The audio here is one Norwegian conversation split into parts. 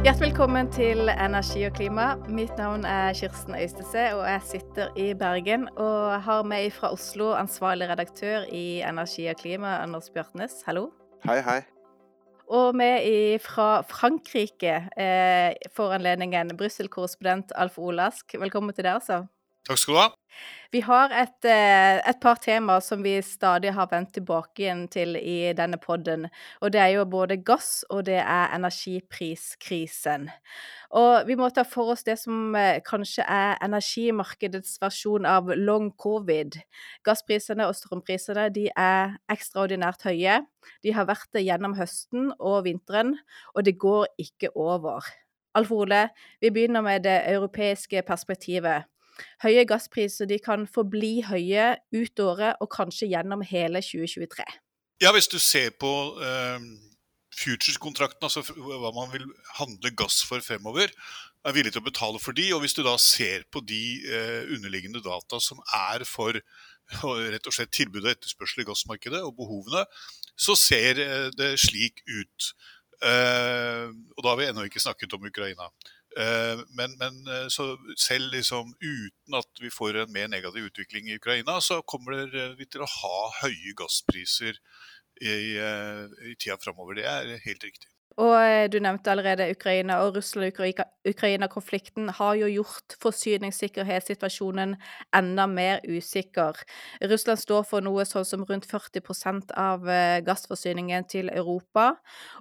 Hjertelig velkommen til Energi og klima. Mitt navn er Kirsten Øystese, og jeg sitter i Bergen. Og har med fra Oslo ansvarlig redaktør i Energi og klima, Anders Bjørtnes. Hallo. Hei, hei. Og med fra Frankrike eh, for anledningen, Brussel-korrespondent Alf Olask. Velkommen til deg, altså. Takk skal du ha. Vi har et, eh, et, par temaer som vi stadig har vendt tilbake igjen til i denne podden. Og det er jo både gass og det er energipriskrisen. Og vi må ta for oss det som eh, kanskje er energimarkedets versjon av long covid. Gassprisene og strømprisene de er ekstraordinært høye. De har vært det gjennom høsten og vinteren, og det går ikke over. Alf Ole, vi begynner med det europeiske perspektivet. Høye gasspriser de kan forbli høye ut året og kanskje gjennom hele 2023. Ja, hvis du ser på eh, futures-kontrakten, altså hva man vil handle gass for fremover, er villig til å betale for de, og Hvis du da ser på de eh, underliggende data som er for rett og slett tilbud og etterspørsel i gassmarkedet, og behovene, så ser uh, det slik ut. og da har vi ennå ikke snakket om Ukraina. Eh, men, men så selv liksom uten at vi får en mer negativ utvikling i Ukraina, så kommer vi til å ha høye gasspriser i, eh, i tida framover. Det er helt riktig. Og eh, du nevnte allerede Ukraina, og Russland-Ukraina-konflikten har jo gjort forsyningssikkerhetssituasjonen enda mer usikker. Russland står for noe sånn som rundt 40% av eh, gassforsyningen til Europa.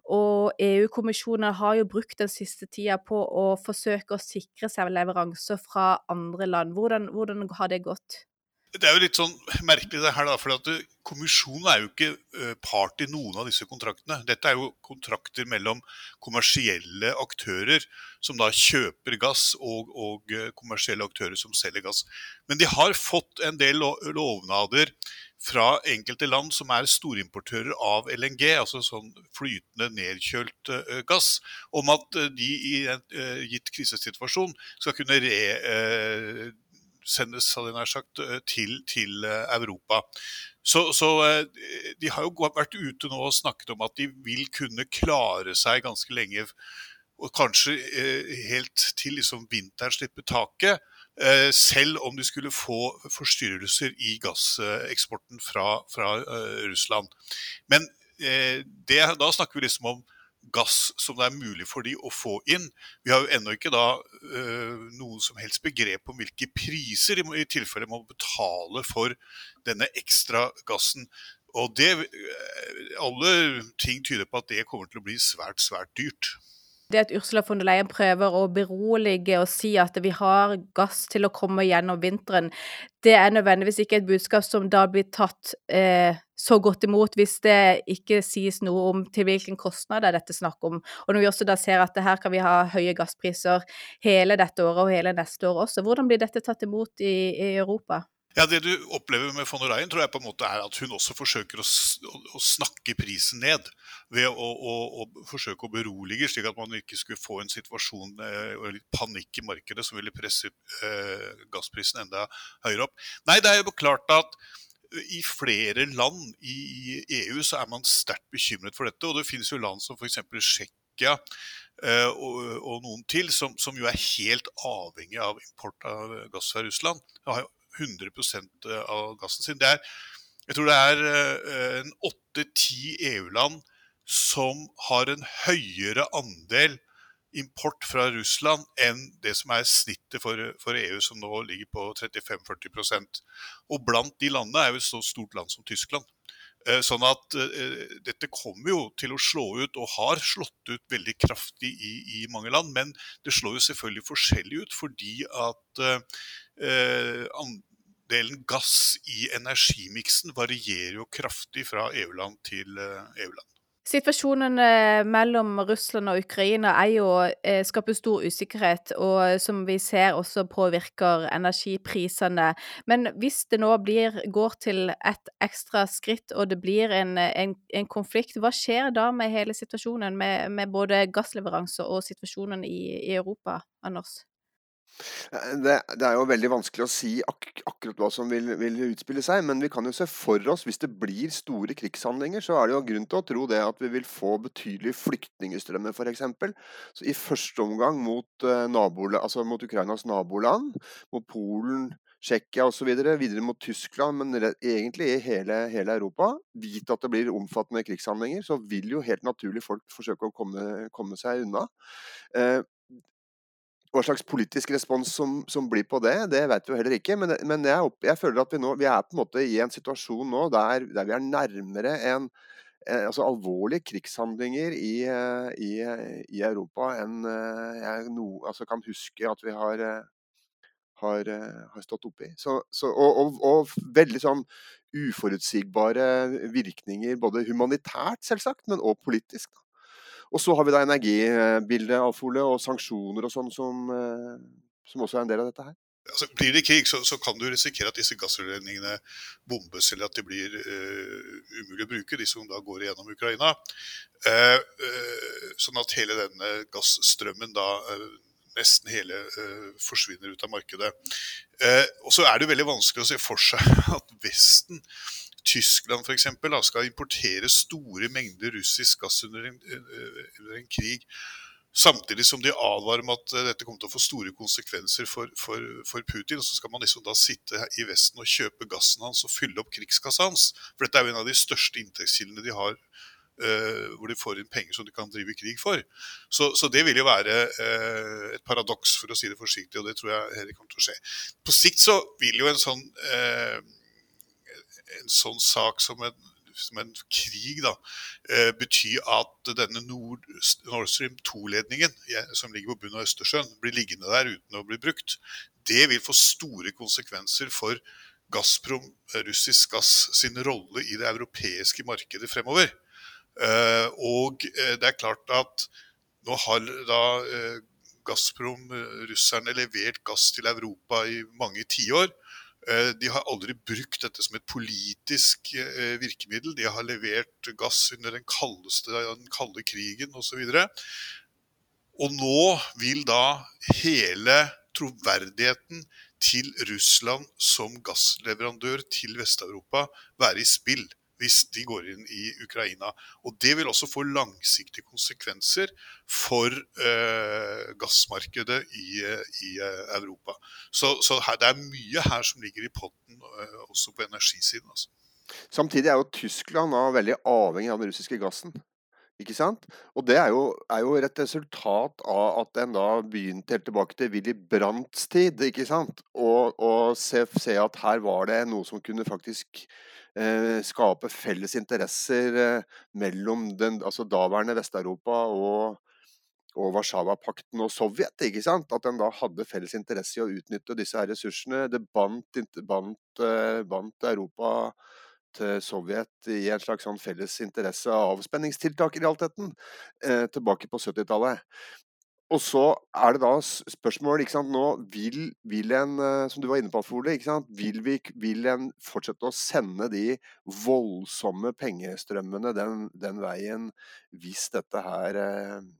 Og EU-kommisjonen har jo brukt den siste tida på å forsøke å sikre seg leveranser fra andre land. Hvordan, hvordan har det gått? Det er jo litt sånn merkelig det her, da. For at kommisjonen er jo ikke part i noen av disse kontraktene. Dette er jo kontrakter mellom kommersielle aktører som da kjøper gass, og, og kommersielle aktører som selger gass. Men de har fått en del lovnader fra enkelte land som er storimportører av LNG, altså sånn flytende nedkjølt gass, om at de i en gitt krisesituasjon skal kunne re sendes sagt, eh, til, til, eh, Europa. Så, så, eh, de har jo vært ute nå og snakket om at de vil kunne klare seg ganske lenge. Og kanskje helt til liksom vinteren slipper taket. Selv om de skulle få forstyrrelser i gasseksporten fra, fra Russland. Men det, da snakker vi liksom om gass som det er mulig for de å få inn. Vi har jo ennå ikke da øh, noe som helst begrep om hvilke priser de må, i tilfelle må betale for denne ekstra gassen. Og det, øh, alle ting tyder på at det kommer til å bli svært, svært dyrt. Det at Ursula von der Leyen prøver å berolige og si at vi har gass til å komme gjennom vinteren, det er nødvendigvis ikke et budskap som da blir tatt eh, så godt imot hvis det ikke sies noe om til hvilken kostnad er dette snakk om. Og når vi også da ser at her kan vi ha høye gasspriser hele dette året og hele neste år også, hvordan blir dette tatt imot i, i Europa? Ja, Det du opplever med von der tror jeg på en måte er at hun også forsøker å, å snakke prisen ned. Ved å, å, å, forsøke å berolige, slik at man ikke skulle få en situasjon eh, og litt panikk i markedet som ville presse eh, gassprisen enda høyere opp. Nei, det er jo klart at i flere land i EU så er man sterkt bekymret for dette. Og det finnes jo land som f.eks. Tsjekkia eh, og, og, noen til, som, som, jo er helt avhengig av import av gass fra Russland. Det har jo 100 eh, av gassen sin. Er, jeg tror det er eh, en åtte-ti EU-land som har en høyere andel import fra Russland enn det som er snittet for, for EU, som nå ligger på 35-40% Og blant de landene er jo et så stort land som Tyskland. Eh, sånn at uh, dette kommer jo til å slå ut, og har slått ut veldig kraftig i, i mange land. Men det slår jo selvfølgelig forskjellig ut, fordi at uh, andelen gass i energimiksen varierer jo kraftig fra EU-land til eh, EU-land. Situasjonen eh, mellom Russland og Ukraina er jo, eh, skaper stor usikkerhet, og som vi ser også påvirker energiprisene. Men hvis det nå blir, går til et ekstra skritt og det blir en, en, en konflikt, hva skjer da med hele situasjonen, med, med både gassleveranser og situasjonen i, i Europa, Anders? Eh, det, det, er jo veldig vanskelig å si ak akkurat hva som vil, vil, utspille seg, men vi kan jo se for oss, hvis det blir store krigshandlinger, så er det jo grunn til å tro det at vi vil få betydelige flyktningstrømmer, f.eks. I første omgang mot, uh, altså mot Ukrainas naboland, mot Polen, Tsjekkia osv., videre, videre mot Tyskland, men egentlig i hele, hele, Europa. Vit at det blir omfattende krigshandlinger, så vil jo helt naturlig folk forsøke å komme, komme seg unna. Eh, hva slags politisk respons som, som, blir på det, det vet vi jo heller ikke. Men, men jeg, jeg, føler at vi nå vi er på en måte i en situasjon nå der, der vi er nærmere en eh, altså alvorlige krigshandlinger i, eh, i, i Europa enn eh, jeg no, altså kan huske at vi har, har, har stått oppi. Så, så, og, og, og, veldig sånn uforutsigbare virkninger, både humanitært selvsagt, men òg politisk. Da. Og så har vi da energibildet, Alf Ole, og sanksjoner og sånn som, eh, som, også er en del av dette her. Altså, blir det krig, så, så, kan du risikere at disse gassrørledningene bombes, eller at de blir uh, umulig å bruke, de som da går gjennom Ukraina. Uh, uh, sånn at hele denne gassstrømmen da nesten hele forsvinner ut av markedet. og så er det veldig vanskelig å se for seg at Vesten Tyskland for eksempel, skal importere store mengder russisk gass under en, eh, under en, krig. Samtidig som de advarer om at eh, dette kommer til å få store konsekvenser for, for, for Putin. Så skal man liksom da sitte i Vesten og kjøpe gassen hans og fylle opp krigskassa hans. For dette er jo en av de største inntektskildene de har. Uh, hvor de får inn penger som de kan drive krig for. Så, så det vil jo være uh, et paradoks, for å si det forsiktig, og det tror jeg heller kommer til å skje. På sikt så vil jo en sånn uh, en sånn sak som en, som en krig da, eh, betyr at denne Nord, Nord Stream 2-ledningen, som ligger på bunnen av Østersjøen, blir liggende der uten å bli brukt. Det vil få store konsekvenser for Gazprom, eh, russisk gass, sin rolle i det europeiske markedet fremover. Eh, og eh, det er klart at nå har da Gazprom, russerne, levert gass til Europa i mange tiår. Eh, de har aldri brukt dette som et politisk eh, virkemiddel. De har levert gass under den kaldeste den kalde krigen osv. Og, og nå vil da hele troverdigheten til Russland som gassleverandør til Vest-Europa være i spill hvis de går inn i Ukraina. Og Det vil også få langsiktige konsekvenser for eh, gassmarkedet i, i eh, Europa. Så, så her, det er mye her som ligger i potten, eh, også på energisiden. Altså. Samtidig er jo Tyskland da veldig avhengig av den russiske gassen. Ikke sant? Og det er jo, er jo et resultat av at en da begynte helt tilbake til Willy Brandts tid, ikke sant? Og, og se, se, at her var det noe som kunne faktisk Eh, skape felles interesser eh, mellom den altså daværende Vest-Europa og, og Warszawapakten og Sovjet. ikke sant? At en da hadde felles interesse i å utnytte disse her ressursene. Det bandt, bandt, eh, bandt Europa til Sovjet i en slags sånn felles interesse av avspenningstiltak i realiteten, eh, tilbake på 70-tallet. Og så er det da spørsmål ikke sant, nå vil, vil en, eh, som du var inne på, Fole, ikke sant, vil, vi, vil en fortsette å sende de voldsomme pengestrømmene den, den veien hvis dette her eh,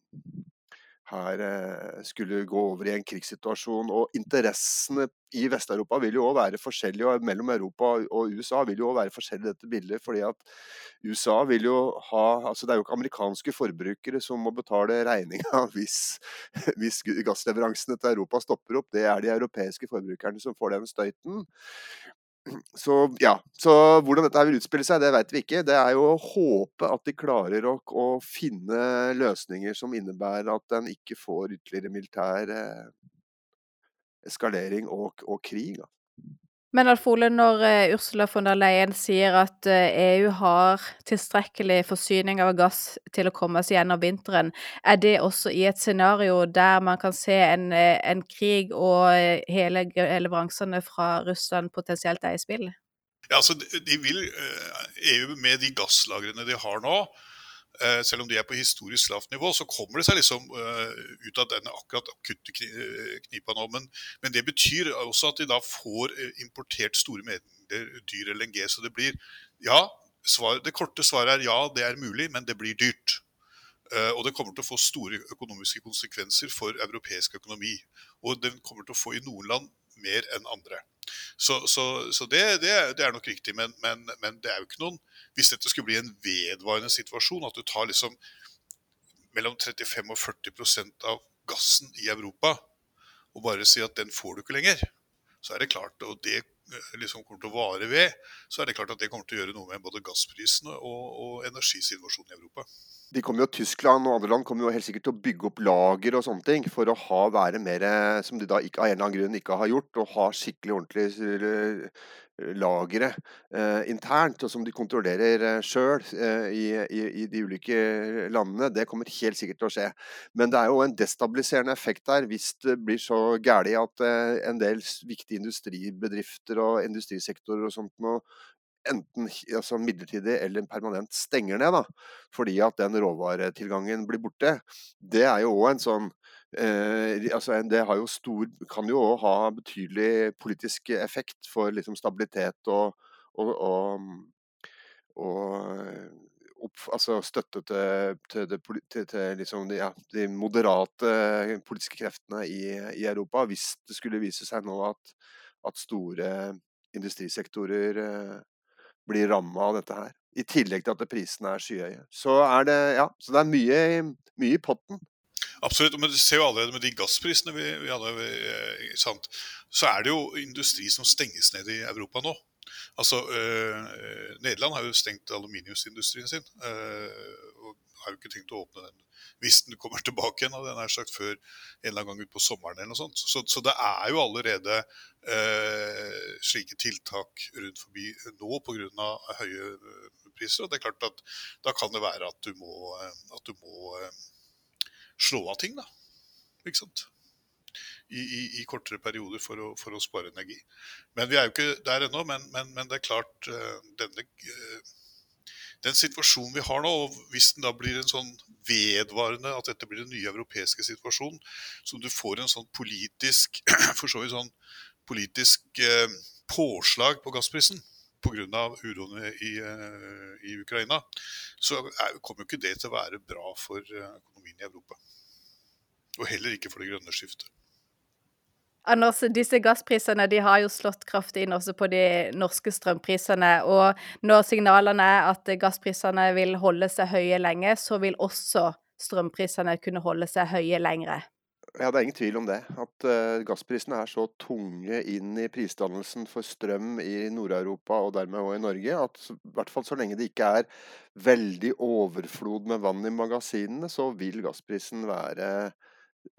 her eh, skulle gå over i en krigssituasjon. Og interessene i Vest-Europa vil jo òg være forskjellige, og mellom Europa og USA vil jo òg være forskjellig dette bildet. fordi at USA vil jo ha altså Det er jo ikke amerikanske forbrukere som må betale regninga hvis, hvis gassleveransene til Europa stopper opp. Det er de europeiske forbrukerne som får den støyten. Så ja, så hvordan dette vil utspille seg, det vet vi ikke. Det er jo å håpe at de klarer å, å finne løsninger som innebærer at en ikke får ytterligere militær eh, eskalering og, og krig. Da. Men Alf Ole, når uh, Ursula von der Leyen sier at EU har tilstrekkelig forsyning av gass til å komme seg gjennom vinteren, er det også i et scenario der man kan se en, uh, en krig og hele leveransene fra Russland potensielt er i spill? Ja, altså de vil, EU med de gasslagrene de har nå, Eh, selv om de er på historisk lavt nivå, så kommer det seg liksom uh, ut av denne akkurat akutte eh, knipa nå. Men, men, det betyr også at de da får importert store mengder dyr LNG. Så det blir Ja, svar, det korte svaret er ja, det er mulig, men det blir dyrt. Eh, og det kommer til å få store økonomiske konsekvenser for europeisk økonomi. Og den kommer til å få i noen land mer enn andre. Så, så, så det, det, det, er nok riktig, men, men, men, det er jo ikke noen Hvis dette skulle bli en vedvarende situasjon, at du tar liksom mellom 35 og 40% av gassen i Europa og bare sier at den får du ikke lenger, så er det klart, og det liksom kommer til å vare ved, så er det klart at det kommer til å gjøre noe med både gassprisene og, og energisituasjonen i Europa de kommer jo, Tyskland og andre land kommer jo helt sikkert til å bygge opp lager og sånne ting for å ha, være mer Som de da ikke, av en eller annen grunn ikke har gjort. Og ha skikkelig ordentlig eh, lagre eh, internt, og som de kontrollerer eh, sjøl eh, i, i, de ulike landene. Det kommer helt sikkert til å skje. Men det er jo en destabiliserende effekt der hvis det blir så galt at eh, en del viktige industribedrifter og industrisektorer og sånt nå enten altså midlertidig eller permanent stenger ned, da, fordi at den råvaretilgangen blir borte, det er jo òg en sånn eh, altså Det jo stor, kan jo òg ha betydelig politisk effekt for liksom, stabilitet og, og, og, og opp, altså støtte til, til, det, til, til liksom de, ja, de, moderate politiske kreftene i, i, Europa, hvis det skulle vise seg nå at, at store industrisektorer eh, blir ramma av dette her. I tillegg til at prisene er skyhøye. Så er det, ja, så det er mye, mye i potten. Absolutt. Men du ser jo allerede med de gassprisene vi, vi hadde, vi, sant? så er det jo industri som stenges ned i Europa nå. Altså, øh, Nederland har jo stengt aluminiumsindustrien sin. Øh, og har jo ikke tenkt å åpne den hvis den kommer tilbake igjen. den er sagt før en eller annen gang utpå sommeren. eller noe sånt. Så, så det er jo allerede eh, slike tiltak rundt forbi nå pga. høye eh, priser. Og det er klart at da kan det være at du må, eh, at du må eh, slå av ting, da. Ikke sant. I, i, i, kortere perioder for å, for å, spare energi. Men Vi er jo ikke der ennå. Men, men, men, det er klart denne den situasjonen vi har nå, og hvis den da blir en sånn vedvarende, at dette blir den nye europeiske situasjonen, så du får en sånn politisk for så vidt sånn politisk eh, påslag på gassprisen pga. uroen i, eh, i, Ukraina, så er, kommer jo ikke det til å være bra for eh, økonomien i Europa. Og heller ikke for det grønne skiftet. Anders, disse gassprisene de har jo slått kraftig inn også på de norske strømprisene. Og når signalene er at gassprisene vil holde seg høye lenge, så vil også strømprisene kunne holde seg høye lengre. Ja, Det er ingen tvil om det. At uh, gassprisene er så tunge inn i prisdannelsen for strøm i Nord-Europa og dermed også i Norge, at i hvert fall så lenge det ikke er veldig overflod med vann i magasinene, så vil gassprisen være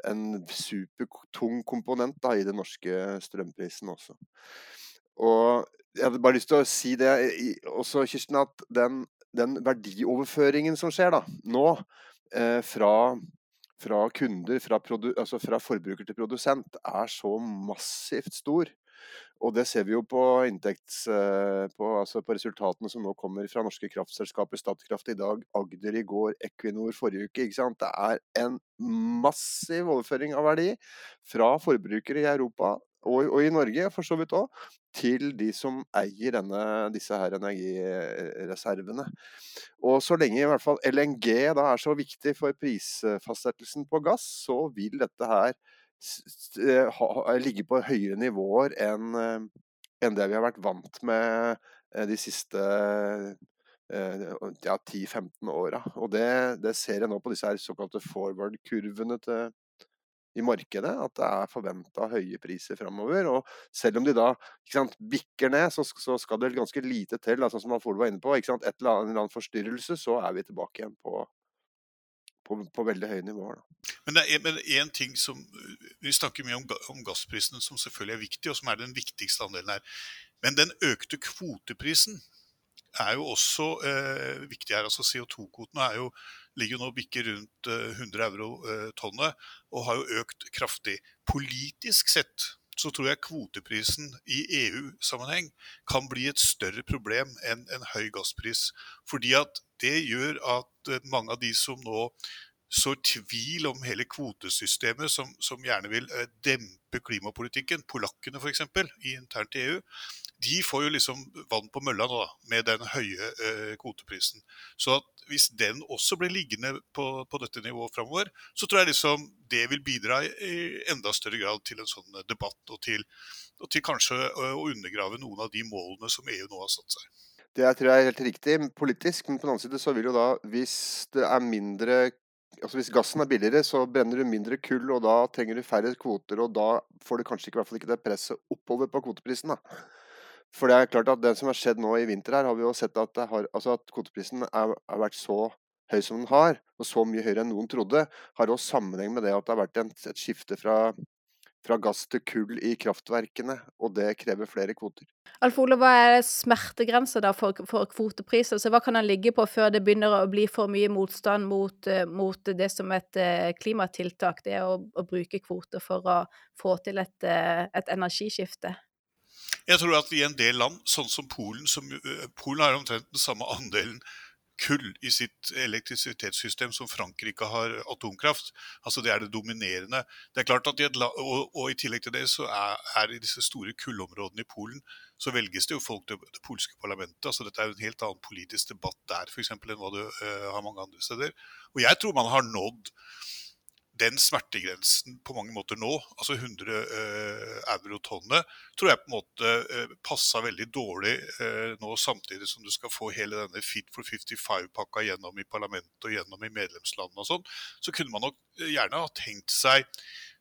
en supertung komponent da, i den norske strømprisen også. Og jeg hadde bare lyst til å si det også, Kirsten, at den, den verdioverføringen som skjer da, nå, eh, fra, fra, kunder, fra, altså fra forbruker til produsent, er så massivt stor. Og det ser vi jo på, inntekts, eh, på, altså på resultatene som nå kommer fra norske kraftselskaper. Statkraft i dag, Agder i går, Equinor forrige uke. Det er en massiv overføring av verdi fra forbrukere i Europa og, og i Norge for så vidt òg, til de som eier denne, disse her energireservene. Og så lenge i hvert fall LNG da er så viktig for prisfastsettelsen på gass, så vil dette her Eh, ligge på høyere nivåer enn eh, enn det vi har vært vant med eh, de siste ja, 10-15 åra. Og det, det, ser jeg nå på disse her såkalte forward-kurvene i markedet, at det er forventa høye priser framover. Og selv om de da sant, bikker ned, så, så, skal det ganske lite til. Altså, som Alford var inne på, Et eller annet, en eller annen forstyrrelse, så er vi tilbake igjen på, på, på veldig høye nivåer. Da. Men det er, men en ting som, Vi snakker mye om, om gassprisene, som selvfølgelig er viktig, og som er den viktigste andelen her. Men den økte kvoteprisen er jo også eh, viktig her. altså CO2-kvotene ligger jo nå bikker rundt eh, 100 euro eh, tonnet og har jo økt kraftig. Politisk sett så tror jeg kvoteprisen i EU-sammenheng kan bli et større problem enn en høy gasspris. Fordi at det gjør at eh, mange av de som nå sår tvil om hele kvotesystemet, som, som gjerne vil eh, dempe klimapolitikken. Polakkene f.eks. internt i EU. De får jo liksom vann på mølla nå, da, med den høye eh, kvoteprisen. Så hvis den også blir liggende på, på dette nivået framover, så tror jeg liksom det vil bidra i enda større grad til en sånn debatt, og til, og til kanskje å undergrave noen av de målene som EU nå har satt seg. Det jeg tror jeg er helt riktig politisk, men på den annen side så vil jo da, hvis det er mindre altså Hvis gassen er billigere, så brenner du mindre kull, og da trenger du færre kvoter. Og da får du kanskje ikke, ikke det presset oppover på kvoteprisen. da. For det er klart at det som har skjedd nå i vinter her, har vi jo sett at, har, altså at kvoteprisen har vært så høy som den har, og så mye høyere enn noen trodde, har også sammenheng med det at det har vært en, et skifte fra fra gass til kull i kraftverkene, og det krever flere kvoter. Alf Ole, hva er smertegrensa for, for kvotepriser? Altså, hva kan den ligge på før det begynner å bli for mye motstand mot, eh, mot det som et eh, klimatiltak, det å, å, bruke kvoter for å få til et, eh, et energiskifte? Jeg tror at i en del land, sånn som Polen, som Polen har omtrent den samme andelen kull i sitt elektrisitetssystem som Frankrike har atomkraft. Altså Det er det dominerende. Det er klart at i et, og, og, i tillegg til det så er, er i disse store kullområdene i Polen så velges det jo folk til det polske parlamentet. altså Dette er jo en helt annen politisk debatt der for eksempel, enn hva du uh, har mange andre steder. Og jeg tror man har nådd den smertegrensen på mange måter nå, altså 100 eh, euro tonnet, tror jeg på en måte eh, passa veldig dårlig eh, nå, samtidig som du skal få hele denne Fit for 55-pakka gjennom i parlamentet og gjennom i medlemslandene og sånn. Så kunne man nok gjerne ha tenkt seg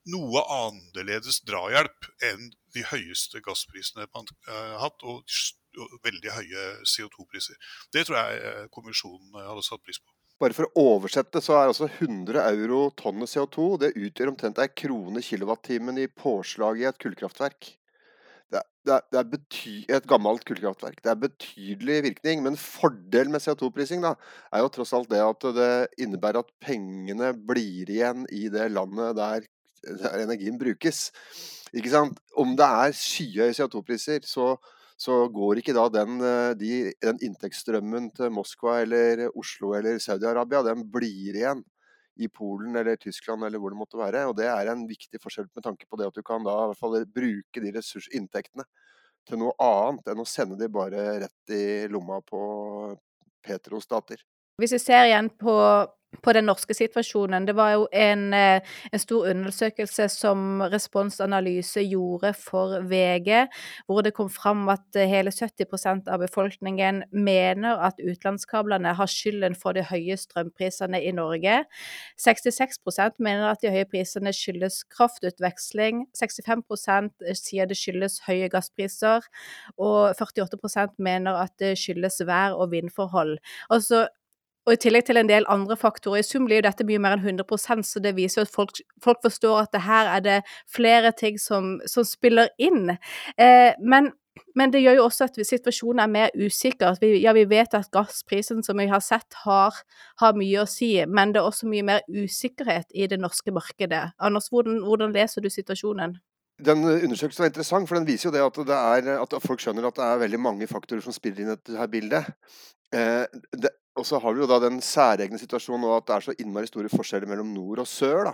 noe annerledes drahjelp enn de høyeste gassprisene man har hatt, og, og veldig høye CO2-priser. Det tror jeg kommisjonen hadde satt pris på. Bare for å oversette, så er altså 100 euro tonnet CO2 det utgjør omtrent ei krone kilowattimen i påslag i et kullkraftverk. Det, er, det er et gammelt kullkraftverk. Det er betydelig virkning, men fordelen med CO2-prising da, er jo tross alt det at det innebærer at pengene blir igjen i det landet der, der energien brukes. Ikke sant? Om det er skyhøye CO2-priser, så så går ikke da den, eh, de, den inntektsstrømmen til Moskva eller Oslo eller Saudi-Arabia, den blir igjen i Polen eller Tyskland eller hvor det måtte være. Og det er en viktig forskjell med tanke på det at du kan da i hvert fall bruke de ressursinntektene til noe annet enn å sende de bare rett i lomma på petrostater. Hvis vi ser igjen på på den norske situasjonen. Det var jo en, eh, en, stor undersøkelse som Responsanalyse gjorde for VG, hvor det kom fram at eh, hele 70% av befolkningen mener at utenlandskablene har skylden for de høye strømprisene i Norge. 66% mener at de høye prisene skyldes kraftutveksling. 65% sier det skyldes høye gasspriser. Og 48% mener at det skyldes vær- og vindforhold. Altså, og i tillegg til en del andre faktorer. I sum blir jo dette mye mer enn 100% så det viser jo at folk, folk forstår at det her er det flere ting som, som spiller inn. Eh, men, men, det gjør jo også at situasjonen er mer usikker. Vi, ja, vi vet at gassprisen som vi har sett, har, har, mye å si, men det er også mye mer usikkerhet i det norske markedet. Anders, hvordan, hvordan leser du situasjonen? Den undersøkelsen var interessant, for den viser jo det at, det er, at folk skjønner at det er veldig mange faktorer som spiller inn i dette bildet. Eh, det, og så har vi jo da den særegne situasjonen at det er så innmari store forskjeller mellom nord og sør. da.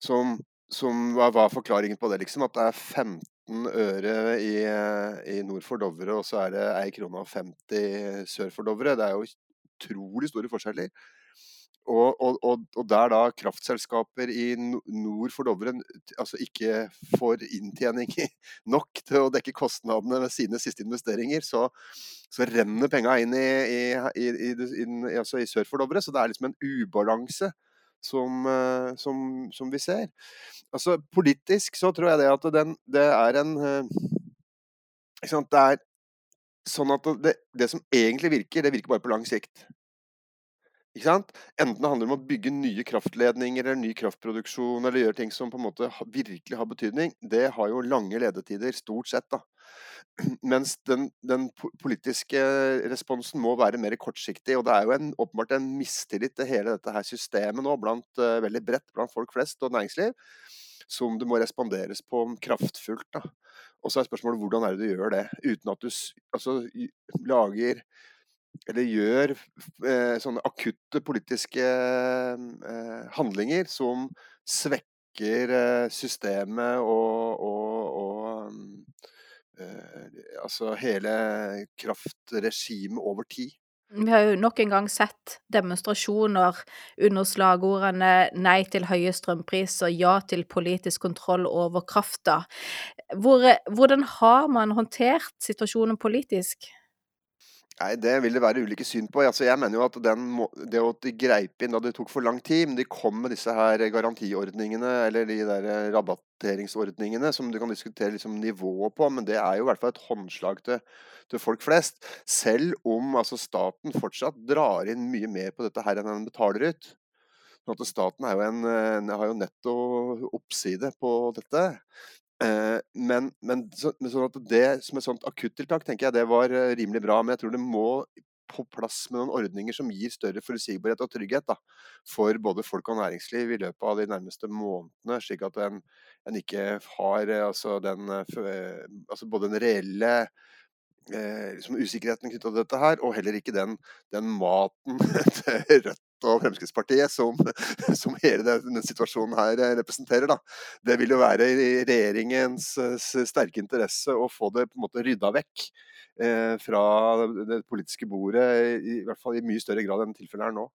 Som, som var forklaringen på det, liksom? At det er 15 øre i, i nord for Dovre, og så er det 1 krone og 50 sør for Dovre. Det er jo utrolig store forskjeller. Og, og, og, der da kraftselskaper i nord for Dovre altså ikke får inntjening nok til å dekke kostnadene ved sine siste investeringer, så, så renner penga inn i, i, i, altså i sør for Dovre. Så det er liksom en ubalanse som, eh, som, som, vi ser. Altså Politisk så tror jeg det at den, det er en eh, Det er sånn at det, det som egentlig virker, det virker bare på lang sikt. Enten det handler om å bygge nye kraftledninger eller ny kraftproduksjon, eller gjøre ting som på en måte virkelig har betydning, det har jo lange ledetider, stort sett. da. Mens den, den politiske responsen må være mer kortsiktig. Og det er jo en, åpenbart en mistillit til hele dette her systemet nå, blant, uh, veldig bredt blant folk flest og næringsliv, som det må responderes på kraftfullt. da. Og så er spørsmålet hvordan er det du gjør det, uten at du altså, lager eller gjør eh, sånne akutte politiske eh, handlinger som svekker eh, systemet og, og, og eh, altså hele kraftregimet over tid. Vi har jo nok en gang sett demonstrasjoner under slagordene 'nei til høye strømpriser', 'ja til politisk kontroll over krafta'. Hvor, hvordan har man håndtert situasjonen politisk? Nei, Det vil det være ulike syn på. Altså, jeg mener jo at må, det at de greip inn da det tok for lang tid, men de kom med disse her garantiordningene, eller de der rabatteringsordningene, som du kan diskutere liksom nivået på, men det er jo i hvert fall et håndslag til, til folk flest. Selv om altså, staten fortsatt drar inn mye mer på dette her enn den betaler ut. Sånn at Staten jo en, har jo netto oppside på dette. Eh, men, men, så, men sånn det som et sånt akuttiltak tenker jeg det var eh, rimelig bra. Men jeg tror det må på plass med noen ordninger som gir større forutsigbarhet og trygghet da, for både folk og næringsliv i løpet av de nærmeste månedene, slik at en, en ikke har eh, altså, den, altså både den reelle liksom usikkerheten knytta til dette her, og heller ikke den, den maten til Rødt og Fremskrittspartiet som, som hele denne situasjonen her eh, representerer. Da. Det vil jo være i regjeringens eh, sterke interesse å få det på en måte rydda vekk eh, fra det politiske bordet, i, i hvert fall i mye større grad enn tilfellet er nå.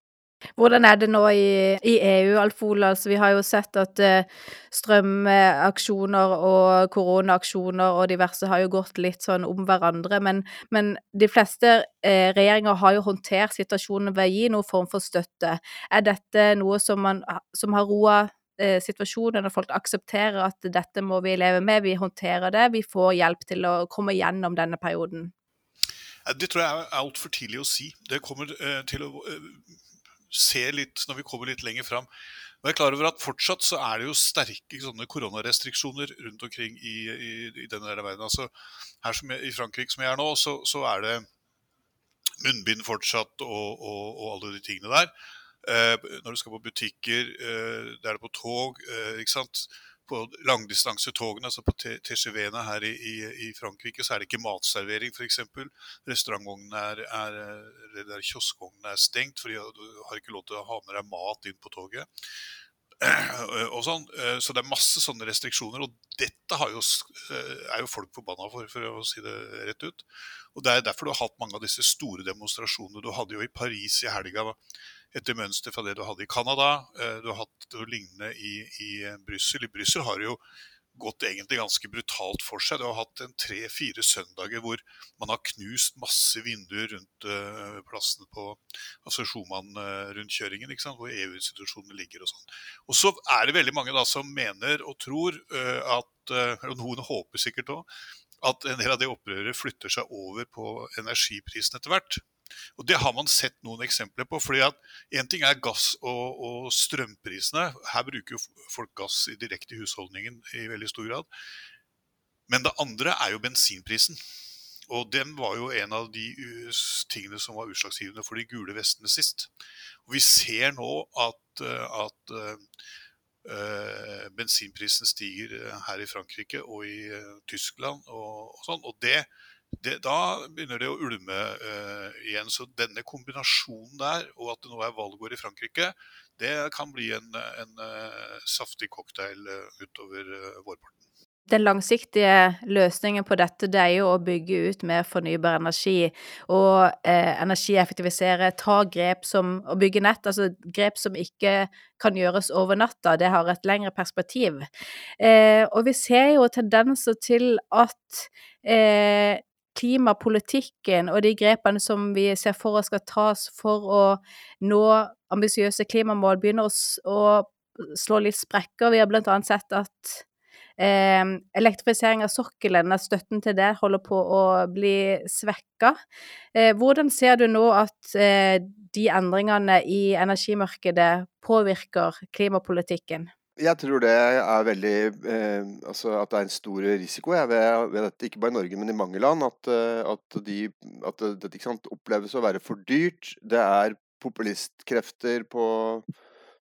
Hvordan er det nå i, i EU, Alfola? Altså, vi har jo sett at uh, strømaksjoner og koronaaksjoner og diverse har jo gått litt sånn om hverandre, men, men de fleste uh, regjeringer har jo håndtert situasjonen ved å gi noen form for støtte. Er dette noe som, man, som har roa uh, situasjonen, og folk aksepterer at dette må vi leve med, vi håndterer det, vi får hjelp til å komme gjennom denne perioden? Det tror jeg er altfor tidlig å si. Det kommer til å se litt når vi kommer litt lenger fram. Og jeg er klar over at Fortsatt så er det jo sterke sånne koronarestriksjoner rundt omkring i, i, i denne delen av verden. Altså, her som I Frankrike som jeg er nå, så, så er det munnbind fortsatt og, og, og, alle de tingene der. Eh, når du skal på butikker, eh, det er det på tog. Eh, ikke sant? På langdistansetogene, altså på TGV-ene her i, i, i, Frankrike, så er det ikke matservering f.eks. Restaurantvognene er, er, eller kioskvognene er stengt, for du har ikke lov til å ha med deg mat inn på toget. Og sånn. Så det er masse sånne restriksjoner, og dette jo, er jo folk forbanna for, for å si det rett ut. Og Det er derfor du har hatt mange av disse store demonstrasjonene. Du hadde jo i Paris i helga etter mønster fra det du hadde i Canada. Eh, du har hatt noe lignende i, i eh, Brussel. I Brussel har det jo gått egentlig ganske brutalt for seg. Du har hatt en tre-fire søndager hvor man har knust masse vinduer rundt uh, plassene på altså Schumann-rundkjøringen, uh, hvor EU-institusjonene ligger og sånn. Og så er det veldig mange da som mener og tror at, og noen håper sikkert òg, at en del av det opprøret flytter seg over på energiprisen etter hvert. Og Det har man sett noen eksempler på. fordi at Én ting er gass- og, og, strømprisene. Her bruker jo folk gass direkte i husholdningen i veldig stor grad. Men det andre er jo bensinprisen. Og den var jo en av de tingene som var utslagsgivende for de gule vestene sist. Og vi ser nå at, at øh, bensinprisen stiger her i Frankrike og i Tyskland og, og sånn. Og det det, da begynner det å ulme uh, igjen. Så denne kombinasjonen der, og at det nå er valgår i Frankrike, det kan bli en, en uh, saftig cocktail uh, utover vårparten. Den langsiktige løsningen på dette det er jo å bygge ut mer fornybar energi og eh, energieffektivisere, ta grep som å bygge nett, altså grep som ikke kan gjøres over natta, det har et lengre perspektiv. Eh, og vi ser jo tendenser til at eh, klimapolitikken og de grepene som vi ser for oss skal tas for å nå ambisiøse klimamål, begynner å, slå litt sprekker. Vi har blant annet sett at eh, elektrifisering av sokkelen, at støtten til det holder på å bli svekka. Eh, hvordan ser du nå at eh, de endringene i energimarkedet påvirker klimapolitikken? Jeg tror det er veldig eh, altså at det er en stor risiko jeg, ved, ved, dette, ikke bare i Norge, men i mange land. At, eh, at, de, at dette sant, oppleves å være for dyrt. Det er populistkrefter på,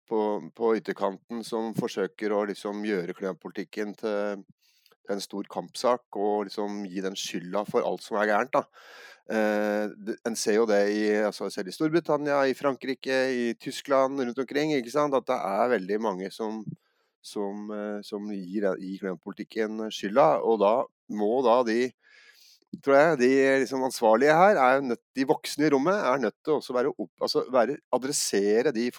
på, på ytterkanten som forsøker å liksom, gjøre klimapolitikken til, til, en stor kampsak og liksom gi den skylda for alt som er gærent. da. Eh, en ser jo det i, altså selv i Storbritannia, i Frankrike, i Tyskland, rundt omkring. At det er veldig mange som, som, eh, som gir, gir klimapolitikken skylda. Og da må da de tror jeg, de liksom ansvarlige her, er nødt, de voksne i rommet, er nødt til å være opp, altså være, adressere de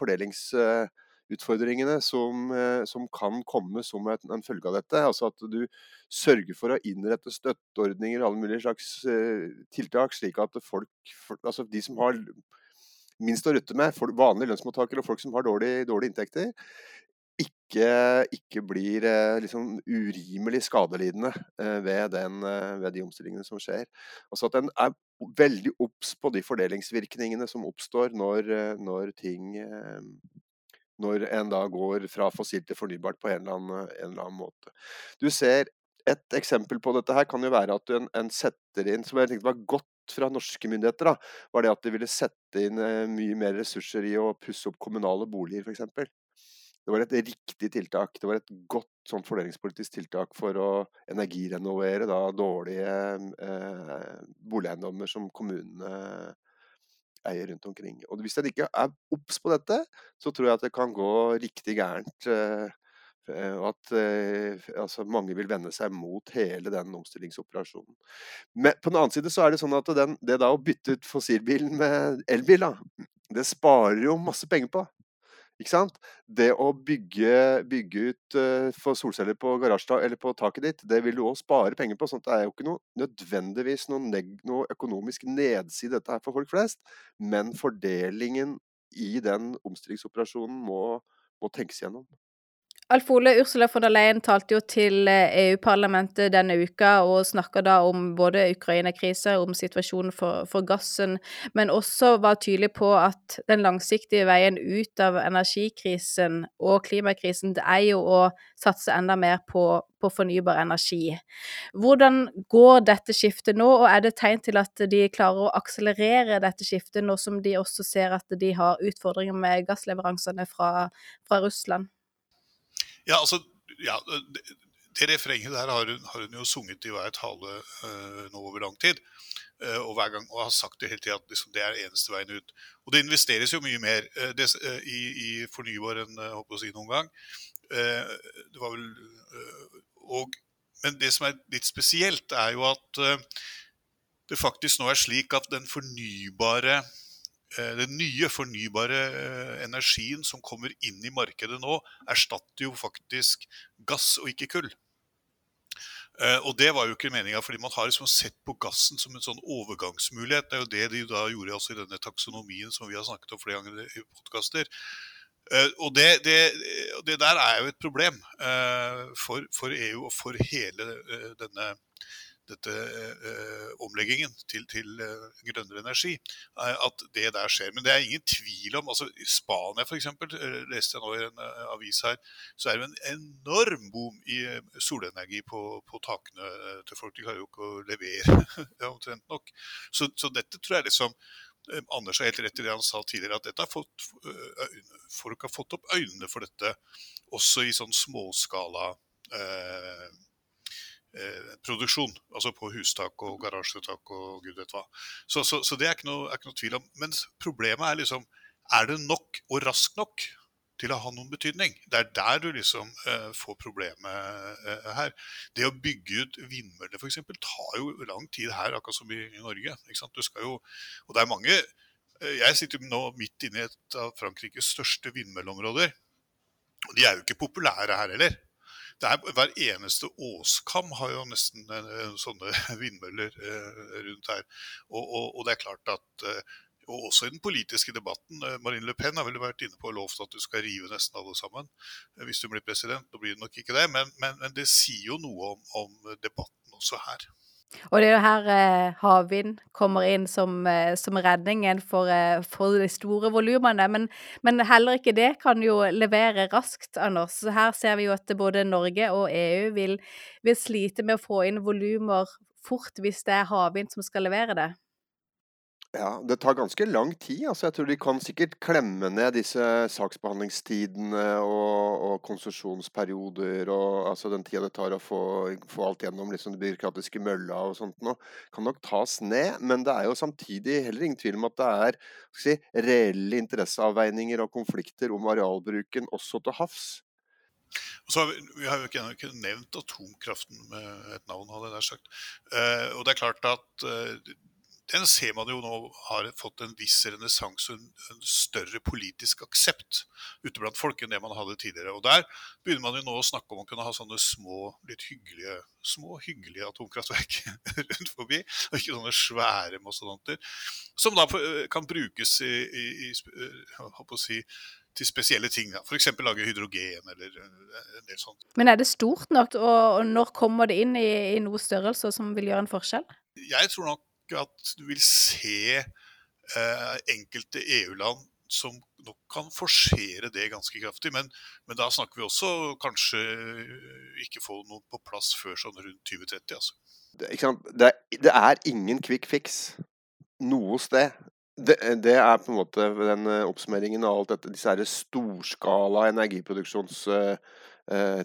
fordelingsutfordringene som, som, kan komme som en, følge av dette. Altså at du sørger for å innrette støtteordninger og alle mulige slags uh, tiltak, slik at folk, altså de som har minst å rutte med, vanlige lønnsmottakere og folk som har dårlige, dårlig inntekter, ikke, ikke blir uh, liksom urimelig skadelidende ved, den, ved, de omstillingene som skjer. Altså at en er veldig obs på de fordelingsvirkningene som oppstår når, når ting når en da går fra fossilt til fornybart på en eller, annen, en eller annen måte. Du ser et eksempel på dette her kan jo være at en, en setter inn, som jeg tenkte var godt fra norske myndigheter, da, var det at de ville sette inn eh, mye mer ressurser i å pusse opp kommunale boliger, f.eks. Det var et riktig tiltak. Det var et godt sånn fordelingspolitisk tiltak for å energirenovere da, dårlige eh, boligeiendommer som kommunene eier rundt omkring. Og Hvis en ikke er obs på dette, så tror jeg at det kan gå riktig gærent. Eh, Eh, og at eh, altså, mange vil vende seg mot hele den omstillingsoperasjonen. Men på den annen side så er det sånn at den, det da å bytte ut fossilbilen med elbil, da, det sparer jo masse penger på. Ikke sant? Det å bygge, bygge ut uh, for solceller på garasjen eller på taket ditt, det vil du òg spare penger på. sånn at Det er jo ikke noe, nødvendigvis noe, noe økonomisk nedside dette her for folk flest, men fordelingen i den omstillingsoperasjonen må, må tenkes gjennom. Alf Ole, Ursula von der Leyen talte jo til EU-parlamentet eh, e denne uka og snakka da om både Ukraina-krise, om situasjonen for, for, gassen, men også var tydelig på at den langsiktige veien ut av energikrisen og klimakrisen, det er jo å satse enda mer på, på fornybar energi. Hvordan går dette skiftet nå, og er det tegn til at de klarer å akselerere dette skiftet, nå som de også ser at de har utfordringer med gassleveransene fra, fra Russland? Ja, altså, ja, det, det refrenget der har hun, har hun, jo sunget i hver tale uh, nå over lang tid. Uh, og hver gang, og har sagt det hele tida at liksom, det er eneste veien ut. Og det investeres jo mye mer uh, det, i, i, fornybar enn jeg håper å si noen gang. det var vel og, Men det som er litt spesielt, er jo at det faktisk nå er slik at den fornybare den nye fornybare eh, energien som kommer inn i markedet nå, erstatter jo faktisk gass og ikke kull. Eh, og det var jo ikke meninga, fordi man har liksom sett på gassen som en sånn overgangsmulighet. Det er jo det de da gjorde altså i denne taksonomien som vi har snakket om flere ganger i podkaster. Og det, det, det, der er jo et problem for, for EU og for hele denne dette eh, omleggingen til, til eh, grønnere energi, at det der skjer. Men det er ingen tvil om altså I Spania f.eks., eh, leste jeg nå i en uh, avis her, så er det en enorm boom i uh, solenergi på, på, takene til folk. De klarer jo ikke å levere omtrent nok. Så, så, dette tror jeg liksom Anders har helt rett i det han sa tidligere, at har fått, folk har fått opp øynene for dette også i sånn småskala eh, Eh, produksjon. Altså på hustak og garasjetak og gud vet hva. Så, så, så det er ikke, noe, er ikke, noe, tvil om. Men problemet er liksom Er det nok og raskt nok til å ha noen betydning? Det er der du liksom eh, får problemet eh, her. Det å bygge ut vindmøller f.eks. tar jo lang tid her, akkurat som i, i Norge. Du skal jo, og det er mange eh, Jeg sitter nå midt inne i et av Frankrikes største vindmølleområder. Og de er jo ikke populære her heller er, hver eneste åskam har jo nesten uh, sånne vindmøller uh, rundt her. Og, og, og, det er klart at og også i den politiske debatten. Marine Le Pen har vel vært inne på og lovt at du skal rive nesten alle sammen hvis du blir president. Nå blir det nok ikke det, men, men, men det sier jo noe om, om debatten også her. Og det er jo her eh, havvind kommer inn som, eh, som redningen for, eh, for, de store volumene. Men, men, heller ikke det kan jo levere raskt, Anders. Så her ser vi jo at både Norge og EU vil, vil slite med å få inn volumer fort hvis det er havvind som skal levere det. Ja, det tar ganske lang tid. altså Jeg tror de kan sikkert klemme ned disse saksbehandlingstidene og, og konsesjonsperioder og altså den tida det tar å få, få alt gjennom liksom det byråkratiske mølla og sånt nå, kan nok tas ned. Men det er jo samtidig heller ingen tvil om at det er si, reelle interesseavveininger og konflikter om arealbruken også til havs. Og så har vi, vi, har jo ikke, ikke, nevnt atomkraften med et navn, hadde jeg sagt. Eh, og det er klart at uh, den ser man jo nå har fått en viss renessanse og en, en, større politisk aksept ute blant folk enn det man hadde tidligere. Og Der begynner man jo nå å snakke om å kunne ha sånne små, litt hyggelige, små, hyggelige atomkraftverk rundt forbi. Og ikke sånne svære mastodonter. Som da kan brukes i, i, i si, til spesielle ting. F.eks. lage hydrogen eller en del sånt. Men er det stort nok, og når kommer det inn i, i noe størrelse som vil gjøre en forskjell? Jeg tror nok at du vil se eh, enkelte EU-land som nok kan forsere det ganske kraftig. Men, men, da snakker vi også kanskje ikke få noe på plass før sånn rundt 2030. altså. Det, det, det er ingen quick fix noe sted. Det, det, er på en måte den eh, oppsummeringen av alt dette. Disse her storskala energiproduksjons Eh,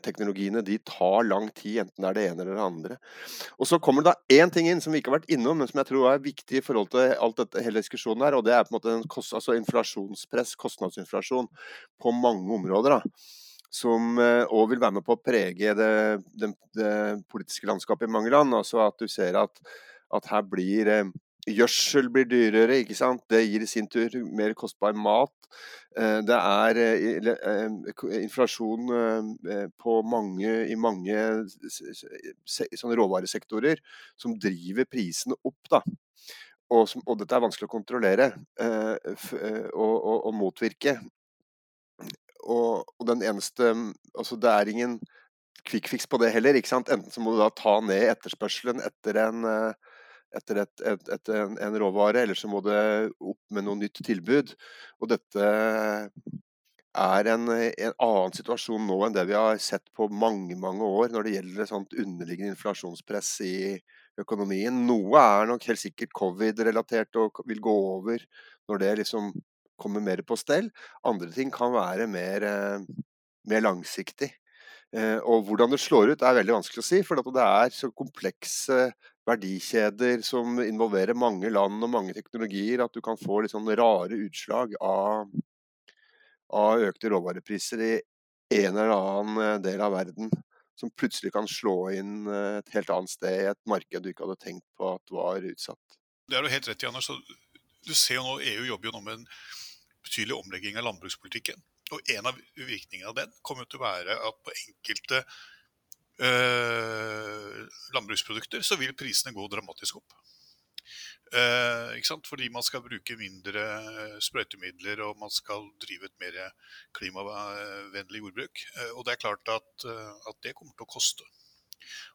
teknologiene de tar lang tid, enten det er det ene eller det andre. Og Så kommer det da én ting inn som vi ikke har vært innom, men som jeg tror er viktig i forhold til alt dette, hele diskusjonen her, og det er på en måte en kost, altså inflasjonspress, kostnadsinflasjon, på mange områder. da som òg eh, vil være med på å prege det, det, det, politiske landskapet i mange land. Altså at du ser at, at her blir eh, Gjødsel blir dyrere, ikke sant. Det gir i sin tur mer kostbar mat. Eh, det er eh, eh, inflasjon mange, i mange råvaresektorer som driver prisene opp. da. Og, som, og dette er vanskelig å kontrollere og, og, og motvirke. Og, den eneste Altså, det er ingen fix på det heller. ikke sant? Enten så må du da ta ned etterspørselen etter en etter, et, et, et, en, en, råvare, eller så må det opp med noe nytt tilbud. Og dette er en, en, annen situasjon nå enn det vi har sett på mange mange år når det gjelder sånt underliggende inflasjonspress i økonomien. Noe er nok helt sikkert covid-relatert og vil gå over når det liksom kommer mer på stell. Andre ting kan være mer, eh, mer langsiktig. Eh, og hvordan det slår ut er veldig vanskelig å si, for det er så komplekse verdikjeder som involverer mange land og mange teknologier, at du kan få litt sånn rare utslag av, av økte råvarepriser i en eller annen eh, del av verden. Som plutselig kan slå inn eh, et helt annet sted i et marked du ikke hadde tenkt på at var utsatt. Det er du helt rett i, Anders. Du ser jo nå, EU jobber jo nå med en betydelig omlegging av landbrukspolitikken. Og en av virkningene av den kommer til å være at på enkelte eh, landbruksprodukter, så vil prisene gå dramatisk opp. Eh, Fordi man skal bruke mindre sprøytemidler og man skal drive et mer klimavennlig jordbruk. Eh, og det er klart at, eh, at, det kommer til å koste.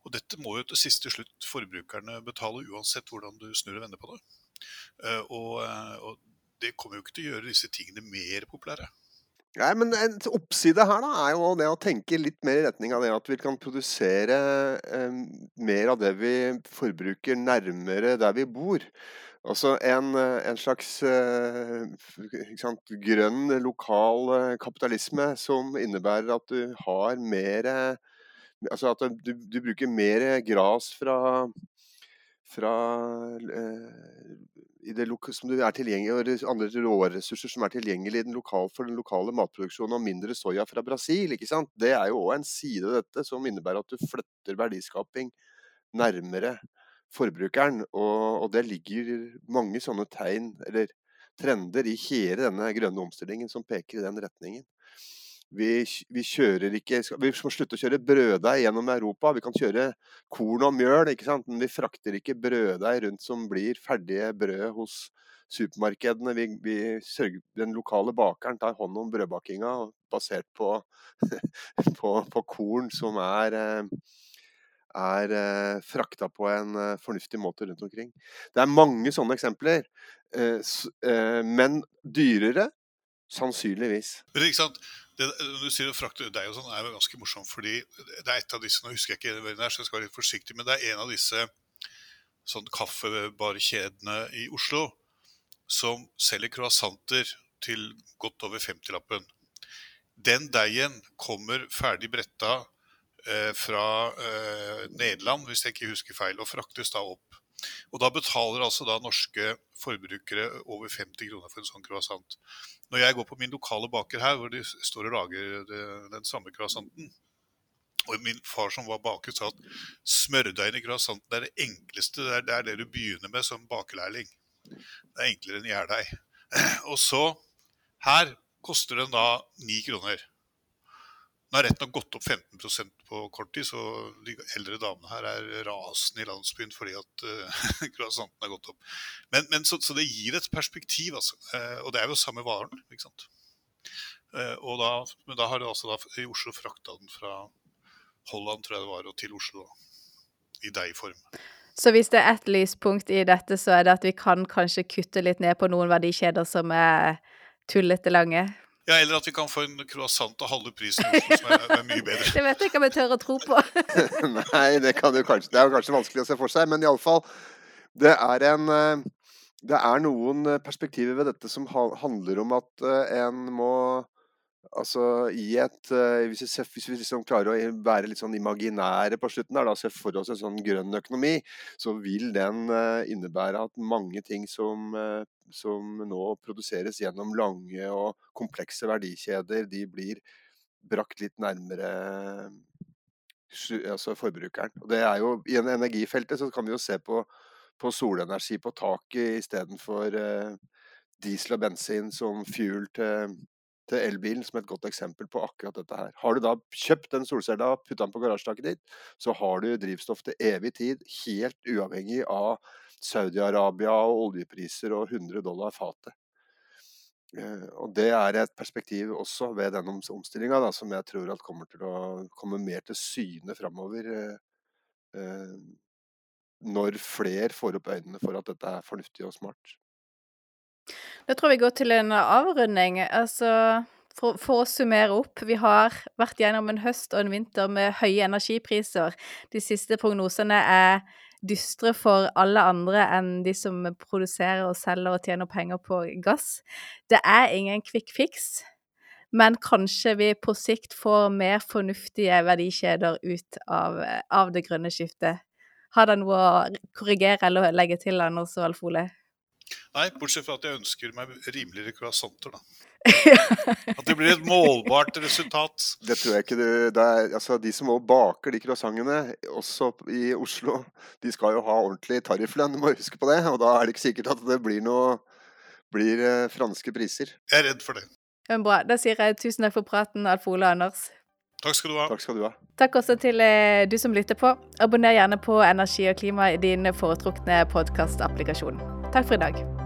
Og dette må jo til siste slutt forbrukerne betale, uansett hvordan du snur og vender på det. Eh, og, eh, og det kommer jo ikke til å gjøre disse tingene mer populære. Nei, men En oppside her da, er jo det å tenke litt mer i retning av det at vi kan produsere eh, mer av det vi forbruker nærmere der vi bor. Altså en, en slags eh, sant, grønn, lokal eh, kapitalisme som innebærer at du har mer Altså at du, du bruker mer gras fra, fra eh, som er tilgjengelig, og andre råressurser som er tilgjengelig for den lokale matproduksjonen, og mindre soya fra Brasil. ikke sant? Det er jo òg en side av dette som innebærer at du flytter verdiskaping nærmere forbrukeren. Og, og det ligger mange sånne tegn, eller trender, i hele denne grønne omstillingen som peker i den retningen. Vi, vi, kjører ikke Vi må slutte å kjøre brøddeig gjennom Europa. Vi kan kjøre korn og mjøl, ikke sant? men vi frakter ikke brøddeig rundt som blir ferdige brød hos supermarkedene. Vi, vi sørger, den lokale bakeren tar hånd om brødbakinga basert på, på, på korn som er, er eh, frakta på en eh, fornuftig måte rundt omkring. Det er mange sånne eksempler. Eh, men dyrere? Sannsynligvis. Men ikke sant? Det, du sier å frakte er jo sånn, er jo ganske morsomt, fordi det er et av disse Nå husker jeg ikke hvem det er, så jeg skal være litt forsiktig, men det er en av disse sånn kaffebarkjedene i Oslo som selger croissanter til godt over 50-lappen. Den deigen kommer ferdig bretta eh, fra eh, Nederland, hvis jeg ikke husker feil, og fraktes da opp. Og da betaler altså da norske forbrukere over 50 kroner for en sånn croissant. Når jeg går på min lokale baker her, hvor de står og lager det, den samme croissanten, og min far som var baker, sa at smørdeigen i croissanten er det enkleste. Det er, det er det du begynner med som bakelærling. Det er enklere enn gjærdeig. Og så her koster den da ni kroner. Den har rett nok gått opp 15% på kort tid, så de eldre damene her er rasende i landsbyen fordi at uh, croissanten har gått opp. Men, men så, så, det gir et perspektiv, altså. Uh, og det er jo samme varen, ikke sant. Uh, og da, men da har det altså da, i Oslo frakta den fra Holland, tror jeg det var, og til Oslo. I deigform. Så hvis det er ett lyspunkt i dette, så er det at vi kan kanskje kutte litt ned på noen verdikjeder som er tullete lange? Ja, eller at vi kan få en croissant til halve prisen som er, er, mye bedre. det vet jeg ikke om jeg tør å tro på. Nei, det, kan jo kanskje, det er jo kanskje vanskelig å se for seg, men iallfall det er en eh, Det er noen perspektiver ved dette som handler om at eh, en må Altså i et Hvis vi, hvis vi liksom klarer å være litt sånn imaginære på slutten, der, da, se for oss en sånn grønn økonomi, så vil den innebære at mange ting som, som nå produseres gjennom lange og komplekse verdikjeder, de blir brakt litt nærmere altså forbrukeren. Og det er jo, I energifeltet så kan vi jo se på, på solenergi på taket istedenfor diesel og bensin som fuel til til elbilen som et godt eksempel på akkurat dette her. Har du da kjøpt den solcella, putta den på garasjetaket ditt, så har du drivstoff til evig tid, helt uavhengig av Saudi-Arabia og oljepriser og 100 dollar fatet. Eh, og Det er et perspektiv også ved denne omstillinga som jeg tror kommer til å komme mer til syne framover. Eh, eh, når flere får opp øynene for at dette er fornuftig og smart. Da tror vi går til en avrunding. Altså, for, for, å summere opp, vi har vært gjennom en høst og en vinter med høye energipriser. De siste prognosene er dystre for alle andre enn de som produserer og selger og tjener penger på gass. Det er ingen quick fix, men kanskje vi på sikt får mer fornuftige verdikjeder ut av, av det grønne skiftet. Har dere noe å korrigere eller legge til, Anders og Alf Ole? Nei, bortsett fra at jeg ønsker meg rimeligere croissanter, da. At det blir et målbart resultat. Det tror jeg ikke du er, altså, De som også baker de croissantene, også i Oslo, de skal jo ha ordentlig tarifflønn, du må huske på det. Og da er det ikke sikkert at det blir noe blir eh, franske priser. Jeg er redd for det. Men bra. Da sier jeg tusen takk for praten, Alf Ole og Anders. Takk skal du ha. Takk skal du ha. Takk også til eh, du som lytter på. Abonner gjerne på Energi og klima i din foretrukne podkastapplikasjon. Takk for i dag.